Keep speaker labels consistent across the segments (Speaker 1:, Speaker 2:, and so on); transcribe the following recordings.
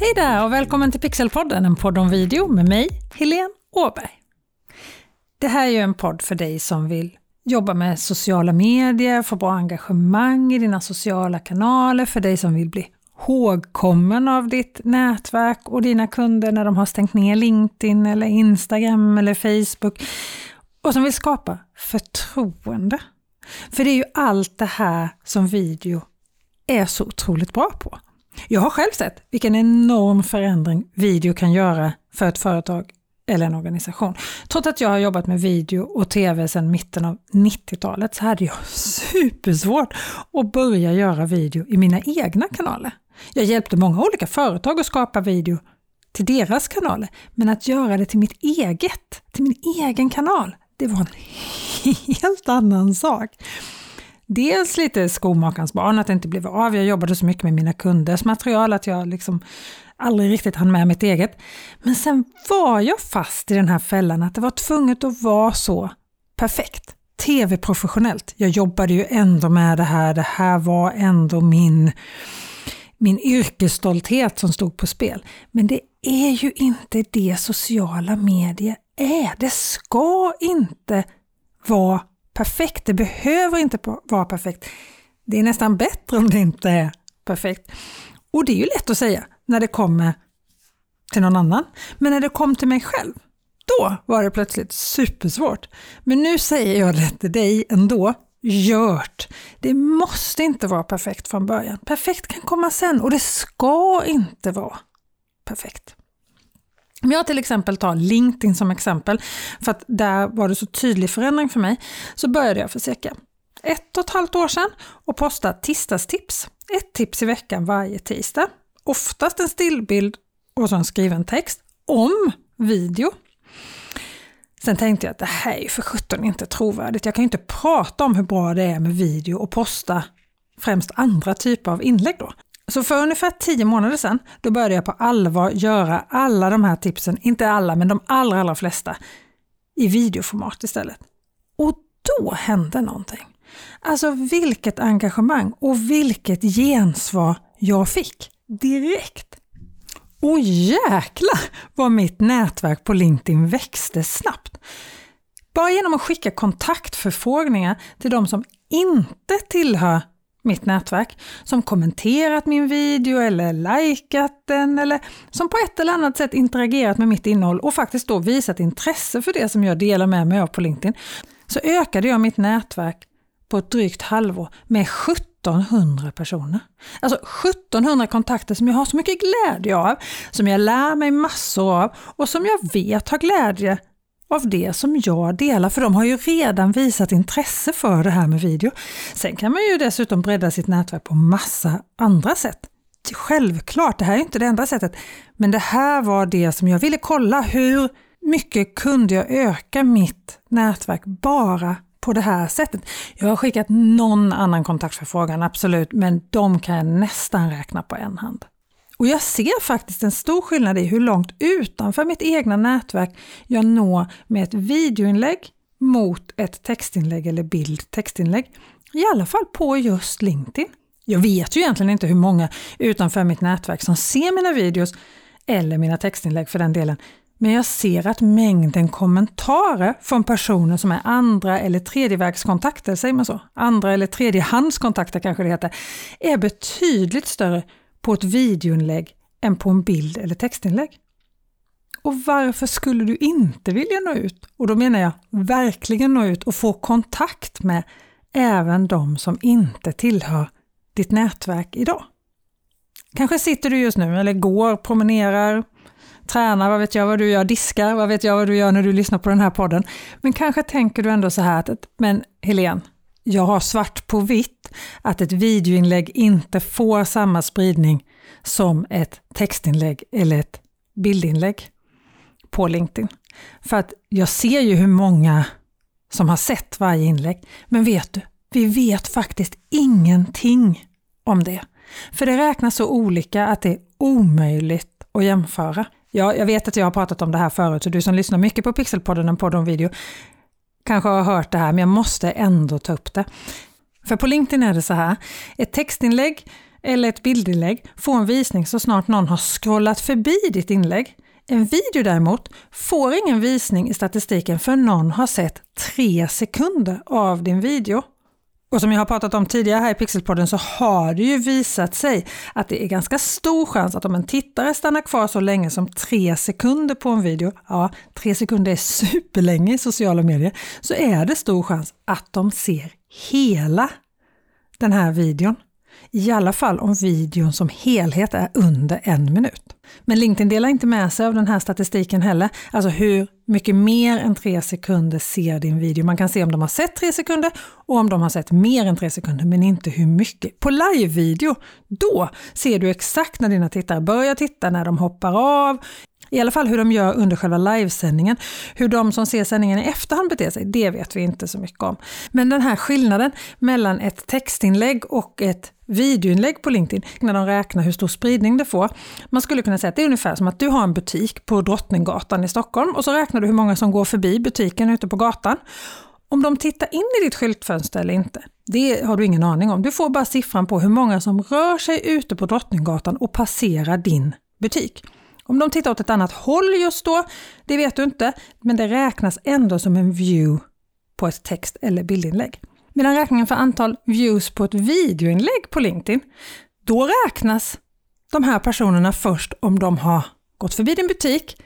Speaker 1: Hej där och välkommen till Pixelpodden, en podd om video med mig, Helene Åberg. Det här är ju en podd för dig som vill jobba med sociala medier, få bra engagemang i dina sociala kanaler, för dig som vill bli ihågkommen av ditt nätverk och dina kunder när de har stängt ner LinkedIn eller Instagram eller Facebook och som vill skapa förtroende. För det är ju allt det här som video är så otroligt bra på. Jag har själv sett vilken enorm förändring video kan göra för ett företag eller en organisation. Trots att jag har jobbat med video och tv sedan mitten av 90-talet så hade jag supersvårt att börja göra video i mina egna kanaler. Jag hjälpte många olika företag att skapa video till deras kanaler, men att göra det till mitt eget, till min egen kanal, det var en helt annan sak. Dels lite skomakarens barn, att det inte blev av. Jag jobbade så mycket med mina kunders material att jag liksom aldrig riktigt hann med mitt eget. Men sen var jag fast i den här fällan att det var tvunget att vara så perfekt. TV-professionellt. Jag jobbade ju ändå med det här. Det här var ändå min, min yrkesstolthet som stod på spel. Men det är ju inte det sociala medier är. Det ska inte vara perfekt. Det behöver inte vara perfekt. Det är nästan bättre om det inte är perfekt. Och det är ju lätt att säga när det kommer till någon annan. Men när det kom till mig själv, då var det plötsligt supersvårt. Men nu säger jag det till dig ändå. Gjort! Det måste inte vara perfekt från början. Perfekt kan komma sen och det ska inte vara perfekt. Om jag till exempel tar LinkedIn som exempel, för att där var det så tydlig förändring för mig, så började jag för cirka ett och ett halvt år sedan och posta tisdagstips. Ett tips i veckan varje tisdag. Oftast en stillbild och så en skriven text om video. Sen tänkte jag att det här är ju för sjutton inte trovärdigt. Jag kan ju inte prata om hur bra det är med video och posta främst andra typer av inlägg då. Så för ungefär tio månader sedan, då började jag på allvar göra alla de här tipsen, inte alla, men de allra, allra flesta, i videoformat istället. Och då hände någonting. Alltså vilket engagemang och vilket gensvar jag fick direkt. Och jäkla vad mitt nätverk på LinkedIn växte snabbt. Bara genom att skicka kontaktförfrågningar till de som inte tillhör mitt nätverk, som kommenterat min video eller likat den eller som på ett eller annat sätt interagerat med mitt innehåll och faktiskt då visat intresse för det som jag delar med mig av på LinkedIn, så ökade jag mitt nätverk på ett drygt halvår med 1700 personer. Alltså 1700 kontakter som jag har så mycket glädje av, som jag lär mig massor av och som jag vet har glädje av det som jag delar, för de har ju redan visat intresse för det här med video. Sen kan man ju dessutom bredda sitt nätverk på massa andra sätt. Självklart, det här är inte det enda sättet, men det här var det som jag ville kolla. Hur mycket kunde jag öka mitt nätverk bara på det här sättet? Jag har skickat någon annan kontaktförfrågan, absolut, men de kan jag nästan räkna på en hand. Och jag ser faktiskt en stor skillnad i hur långt utanför mitt egna nätverk jag når med ett videoinlägg mot ett textinlägg eller bild-textinlägg. I alla fall på just LinkedIn. Jag vet ju egentligen inte hur många utanför mitt nätverk som ser mina videos eller mina textinlägg för den delen. Men jag ser att mängden kommentarer från personer som är andra eller tredjevägskontakter, säger man så? Andra eller tredjehandskontakter kanske det heter, är betydligt större på ett videoinlägg än på en bild eller textinlägg. Och varför skulle du inte vilja nå ut? Och då menar jag verkligen nå ut och få kontakt med även de som inte tillhör ditt nätverk idag. Kanske sitter du just nu eller går, promenerar, tränar, vad vet jag vad du gör, diskar, vad vet jag vad du gör när du lyssnar på den här podden. Men kanske tänker du ändå så här att, men Helene, jag har svart på vitt att ett videoinlägg inte får samma spridning som ett textinlägg eller ett bildinlägg på LinkedIn. För att jag ser ju hur många som har sett varje inlägg. Men vet du, vi vet faktiskt ingenting om det. För det räknas så olika att det är omöjligt att jämföra. Ja, jag vet att jag har pratat om det här förut, så du som lyssnar mycket på Pixelpodden, en podd om video, kanske har hört det här, men jag måste ändå ta upp det. För på LinkedIn är det så här, ett textinlägg eller ett bildinlägg få en visning så snart någon har scrollat förbi ditt inlägg. En video däremot får ingen visning i statistiken för någon har sett tre sekunder av din video. Och som jag har pratat om tidigare här i Pixelpodden så har det ju visat sig att det är ganska stor chans att om en tittare stannar kvar så länge som tre sekunder på en video, ja, tre sekunder är superlänge i sociala medier, så är det stor chans att de ser hela den här videon. I alla fall om videon som helhet är under en minut. Men LinkedIn delar inte med sig av den här statistiken heller, alltså hur mycket mer än tre sekunder ser din video. Man kan se om de har sett tre sekunder och om de har sett mer än tre sekunder, men inte hur mycket. På live-video, då ser du exakt när dina tittare börjar titta, när de hoppar av, i alla fall hur de gör under själva livesändningen. Hur de som ser sändningen i efterhand beter sig, det vet vi inte så mycket om. Men den här skillnaden mellan ett textinlägg och ett videoinlägg på LinkedIn när de räknar hur stor spridning det får. Man skulle kunna säga att det är ungefär som att du har en butik på Drottninggatan i Stockholm och så räknar du hur många som går förbi butiken ute på gatan. Om de tittar in i ditt skyltfönster eller inte, det har du ingen aning om. Du får bara siffran på hur många som rör sig ute på Drottninggatan och passerar din butik. Om de tittar åt ett annat håll just då, det vet du inte, men det räknas ändå som en view på ett text eller bildinlägg. Medan räkningen för antal views på ett videoinlägg på LinkedIn, då räknas de här personerna först om de har gått förbi din butik,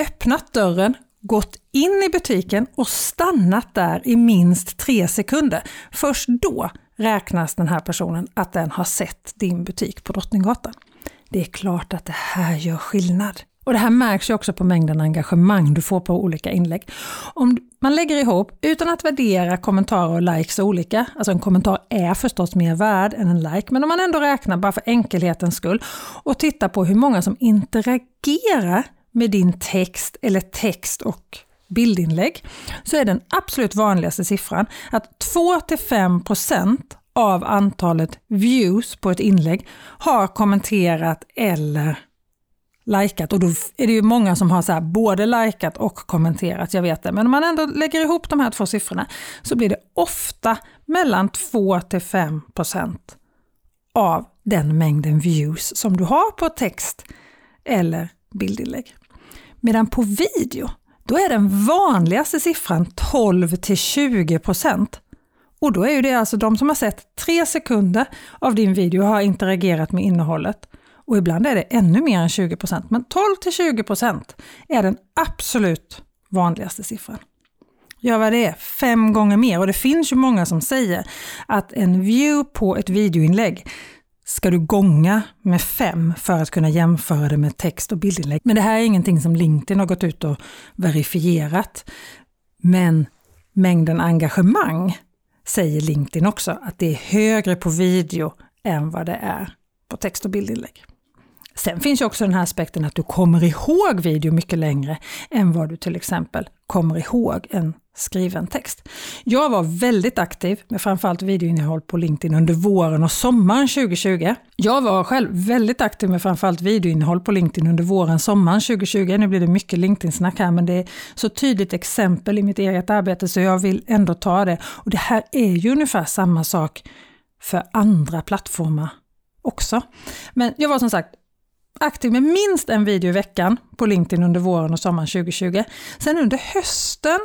Speaker 1: öppnat dörren, gått in i butiken och stannat där i minst tre sekunder. Först då räknas den här personen att den har sett din butik på Drottninggatan. Det är klart att det här gör skillnad. Och det här märks ju också på mängden engagemang du får på olika inlägg. Om man lägger ihop, utan att värdera kommentarer och likes olika, alltså en kommentar är förstås mer värd än en like, men om man ändå räknar bara för enkelhetens skull och tittar på hur många som interagerar med din text eller text och bildinlägg, så är den absolut vanligaste siffran att 2-5% av antalet views på ett inlägg har kommenterat eller likat och då är det ju många som har så både likat och kommenterat, jag vet det. Men om man ändå lägger ihop de här två siffrorna så blir det ofta mellan 2 till 5 procent av den mängden views som du har på text eller bildinlägg. Medan på video, då är den vanligaste siffran 12 till 20 procent. Och då är ju det alltså de som har sett tre sekunder av din video och har interagerat med innehållet. Och ibland är det ännu mer än 20 procent, men 12 till 20 procent är den absolut vanligaste siffran. Ja, vad det är? Fem gånger mer. Och det finns ju många som säger att en view på ett videoinlägg ska du gånga med fem för att kunna jämföra det med text och bildinlägg. Men det här är ingenting som LinkedIn har gått ut och verifierat. Men mängden engagemang säger LinkedIn också att det är högre på video än vad det är på text och bildinlägg. Sen finns ju också den här aspekten att du kommer ihåg video mycket längre än vad du till exempel kommer ihåg en skriven text. Jag var väldigt aktiv med framförallt videoinnehåll på LinkedIn under våren och sommaren 2020. Jag var själv väldigt aktiv med framförallt videoinnehåll på LinkedIn under våren och sommaren 2020. Nu blir det mycket LinkedIn-snack här men det är så tydligt exempel i mitt eget arbete så jag vill ändå ta det. Och det här är ju ungefär samma sak för andra plattformar också. Men jag var som sagt aktiv med minst en video i veckan på LinkedIn under våren och sommaren 2020. Sen under hösten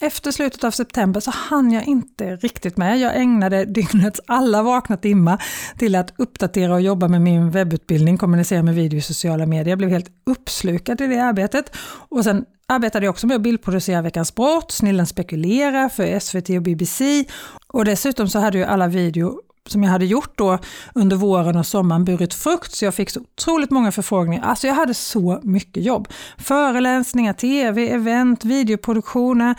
Speaker 1: efter slutet av september så hann jag inte riktigt med. Jag ägnade dygnets alla vakna timmar till att uppdatera och jobba med min webbutbildning, kommunicera med video i sociala medier. Jag blev helt uppslukad i det arbetet. Och sen arbetade jag också med att bildproducera Veckans brott, Snillen spekulerar för SVT och BBC. Och dessutom så hade ju alla video som jag hade gjort då under våren och sommaren burit frukt så jag fick så otroligt många förfrågningar. Alltså jag hade så mycket jobb. Föreläsningar, tv, event, videoproduktioner,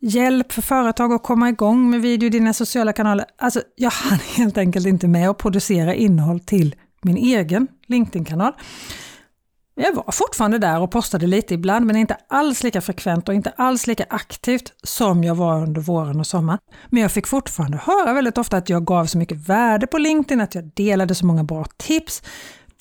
Speaker 1: hjälp för företag att komma igång med video i dina sociala kanaler. Alltså jag hann helt enkelt inte med att producera innehåll till min egen LinkedIn-kanal. Jag var fortfarande där och postade lite ibland, men inte alls lika frekvent och inte alls lika aktivt som jag var under våren och sommaren. Men jag fick fortfarande höra väldigt ofta att jag gav så mycket värde på LinkedIn, att jag delade så många bra tips.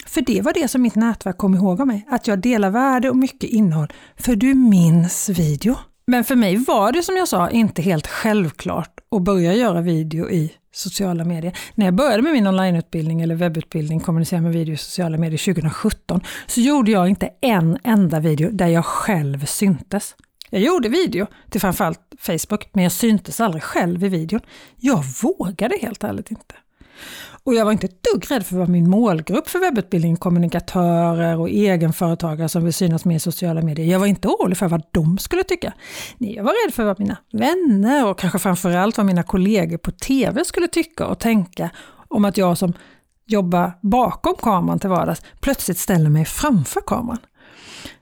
Speaker 1: För det var det som mitt nätverk kom ihåg av mig, att jag delar värde och mycket innehåll. För du minns video. Men för mig var det som jag sa inte helt självklart att börja göra video i sociala medier. När jag började med min onlineutbildning eller webbutbildning, kommunicera med video i sociala medier 2017, så gjorde jag inte en enda video där jag själv syntes. Jag gjorde video till framförallt Facebook, men jag syntes aldrig själv i videon. Jag vågade helt ärligt inte. Och jag var inte ett dugg rädd för vad min målgrupp för webbutbildning, kommunikatörer och egenföretagare som vill synas mer i sociala medier. Jag var inte orolig för vad de skulle tycka. Nej, jag var rädd för vad mina vänner och kanske framförallt vad mina kollegor på TV skulle tycka och tänka om att jag som jobbar bakom kameran till vardags plötsligt ställer mig framför kameran.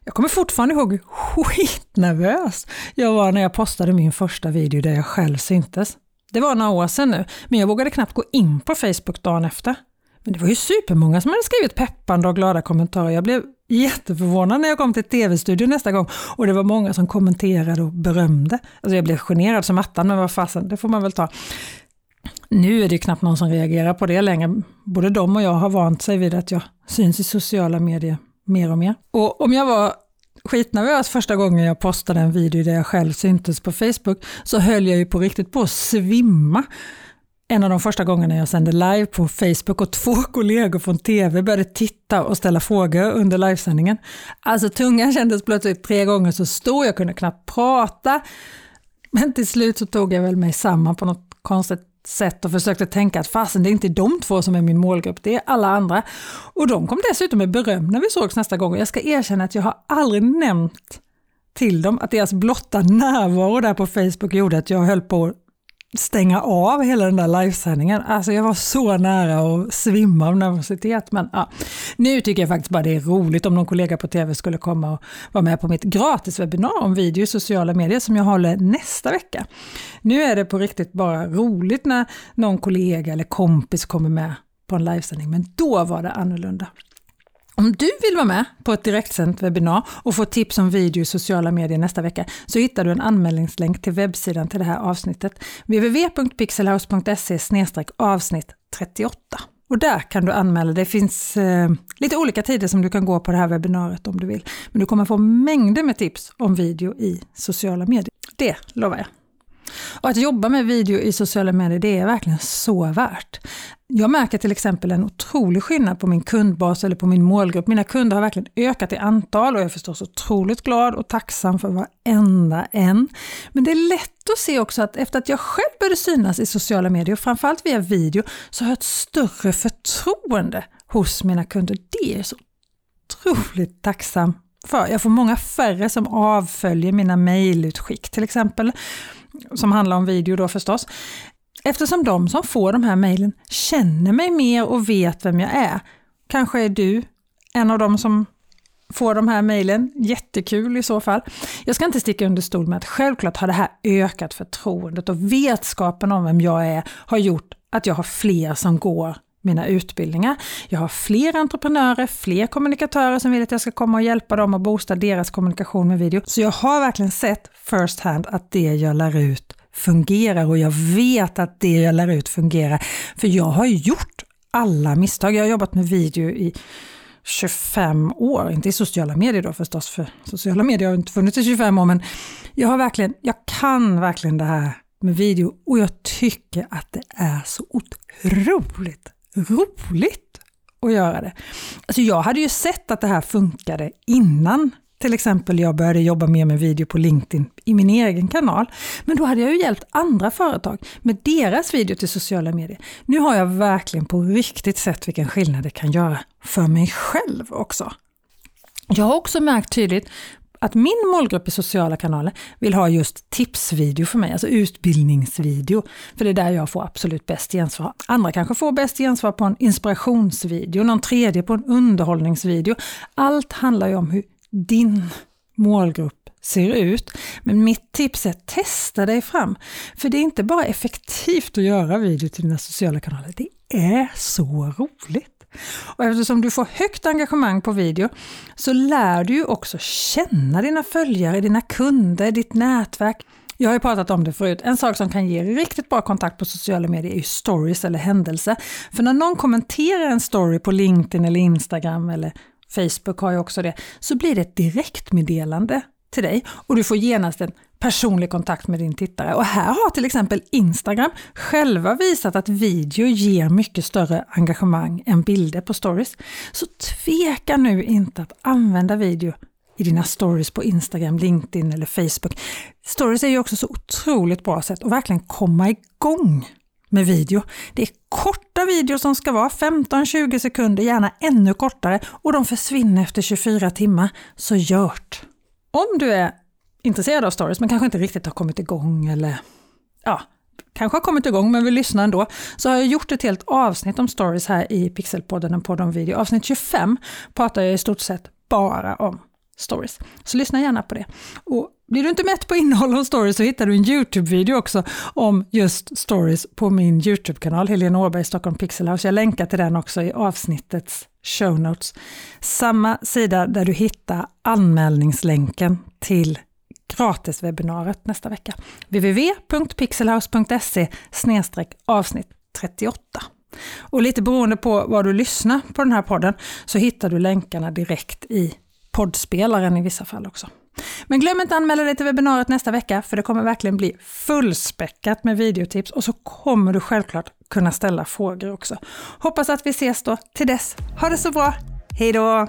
Speaker 1: Jag kommer fortfarande ihåg hur skitnervös jag var när jag postade min första video där jag själv syntes. Det var några år sedan nu, men jag vågade knappt gå in på Facebook dagen efter. Men det var ju supermånga som hade skrivit peppande och glada kommentarer. Jag blev jätteförvånad när jag kom till tv-studion nästa gång och det var många som kommenterade och berömde. Alltså jag blev generad som attan, men vad fasen, det får man väl ta. Nu är det knappt någon som reagerar på det längre. Både de och jag har vant sig vid att jag syns i sociala medier mer och mer. Och om jag var skitnervös första gången jag postade en video där jag själv syntes på Facebook så höll jag ju på riktigt på att svimma. En av de första gångerna jag sände live på Facebook och två kollegor från TV började titta och ställa frågor under livesändningen. Alltså tungan kändes plötsligt tre gånger så stor, jag kunde knappt prata. Men till slut så tog jag väl mig samman på något konstigt sätt och försökte tänka att fasen det är inte de två som är min målgrupp, det är alla andra. Och de kom dessutom med beröm när vi sågs nästa gång. Jag ska erkänna att jag har aldrig nämnt till dem att deras blotta närvaro där på Facebook gjorde att jag höll på stänga av hela den där livesändningen. Alltså jag var så nära att svimma av nervositet. Men ja, nu tycker jag faktiskt bara det är roligt om någon kollega på TV skulle komma och vara med på mitt gratiswebbinar om video i sociala medier som jag håller nästa vecka. Nu är det på riktigt bara roligt när någon kollega eller kompis kommer med på en livesändning, men då var det annorlunda. Om du vill vara med på ett direktsänt webbinar och få tips om video i sociala medier nästa vecka så hittar du en anmälningslänk till webbsidan till det här avsnittet. www.pixelhouse.se avsnitt 38. Och där kan du anmäla Det finns eh, lite olika tider som du kan gå på det här webbinariet om du vill. Men du kommer få mängder med tips om video i sociala medier. Det lovar jag. Och att jobba med video i sociala medier, det är verkligen så värt. Jag märker till exempel en otrolig skillnad på min kundbas eller på min målgrupp. Mina kunder har verkligen ökat i antal och jag är förstås otroligt glad och tacksam för varenda en. Men det är lätt att se också att efter att jag själv började synas i sociala medier, framförallt via video, så har jag ett större förtroende hos mina kunder. Det är så otroligt tacksam för. Jag får många färre som avföljer mina mejlutskick till exempel som handlar om video då förstås. Eftersom de som får de här mejlen känner mig mer och vet vem jag är. Kanske är du en av dem som får de här mejlen. Jättekul i så fall. Jag ska inte sticka under stol med att självklart har det här ökat förtroendet och vetskapen om vem jag är har gjort att jag har fler som går mina utbildningar. Jag har fler entreprenörer, fler kommunikatörer som vill att jag ska komma och hjälpa dem och boosta deras kommunikation med video. Så jag har verkligen sett first hand att det jag lär ut fungerar och jag vet att det jag lär ut fungerar. För jag har gjort alla misstag. Jag har jobbat med video i 25 år, inte i sociala medier då förstås, för sociala medier har inte funnits i 25 år, men jag har verkligen, jag kan verkligen det här med video och jag tycker att det är så otroligt roligt att göra det. Alltså jag hade ju sett att det här funkade innan till exempel jag började jobba mer med video på LinkedIn i min egen kanal. Men då hade jag ju hjälpt andra företag med deras video till sociala medier. Nu har jag verkligen på riktigt sett vilken skillnad det kan göra för mig själv också. Jag har också märkt tydligt att min målgrupp i sociala kanaler vill ha just tipsvideo för mig, alltså utbildningsvideo. För det är där jag får absolut bäst gensvar. Andra kanske får bäst gensvar på en inspirationsvideo, någon tredje på en underhållningsvideo. Allt handlar ju om hur din målgrupp ser ut. Men mitt tips är att testa dig fram. För det är inte bara effektivt att göra video till dina sociala kanaler, det är så roligt. Och eftersom du får högt engagemang på video så lär du ju också känna dina följare, dina kunder, ditt nätverk. Jag har ju pratat om det förut. En sak som kan ge riktigt bra kontakt på sociala medier är ju stories eller händelser. För när någon kommenterar en story på LinkedIn eller Instagram eller Facebook har ju också det, så blir det ett direktmeddelande till dig och du får genast en personlig kontakt med din tittare. Och här har till exempel Instagram själva visat att video ger mycket större engagemang än bilder på stories. Så tveka nu inte att använda video i dina stories på Instagram, LinkedIn eller Facebook. Stories är ju också så otroligt bra sätt att verkligen komma igång med video. Det är korta videor som ska vara 15-20 sekunder, gärna ännu kortare och de försvinner efter 24 timmar. Så gjort! Om du är intresserad av stories men kanske inte riktigt har kommit igång eller ja, kanske har kommit igång men vill lyssna ändå, så har jag gjort ett helt avsnitt om stories här i Pixelpodden, en podd om video. Avsnitt 25 pratar jag i stort sett bara om stories. Så lyssna gärna på det. Och blir du inte mätt på innehåll och stories så hittar du en YouTube-video också om just stories på min YouTube-kanal, Helene Åberg, Stockholm Pixel House. Jag länkar till den också i avsnittets show notes. Samma sida där du hittar anmälningslänken till gratiswebbinariet nästa vecka. www.pixelhouse.se avsnitt 38. Och lite beroende på var du lyssnar på den här podden så hittar du länkarna direkt i poddspelaren i vissa fall också. Men glöm inte att anmäla dig till webbinariet nästa vecka för det kommer verkligen bli fullspäckat med videotips och så kommer du självklart kunna ställa frågor också. Hoppas att vi ses då. Till dess, ha det så bra! Hej då!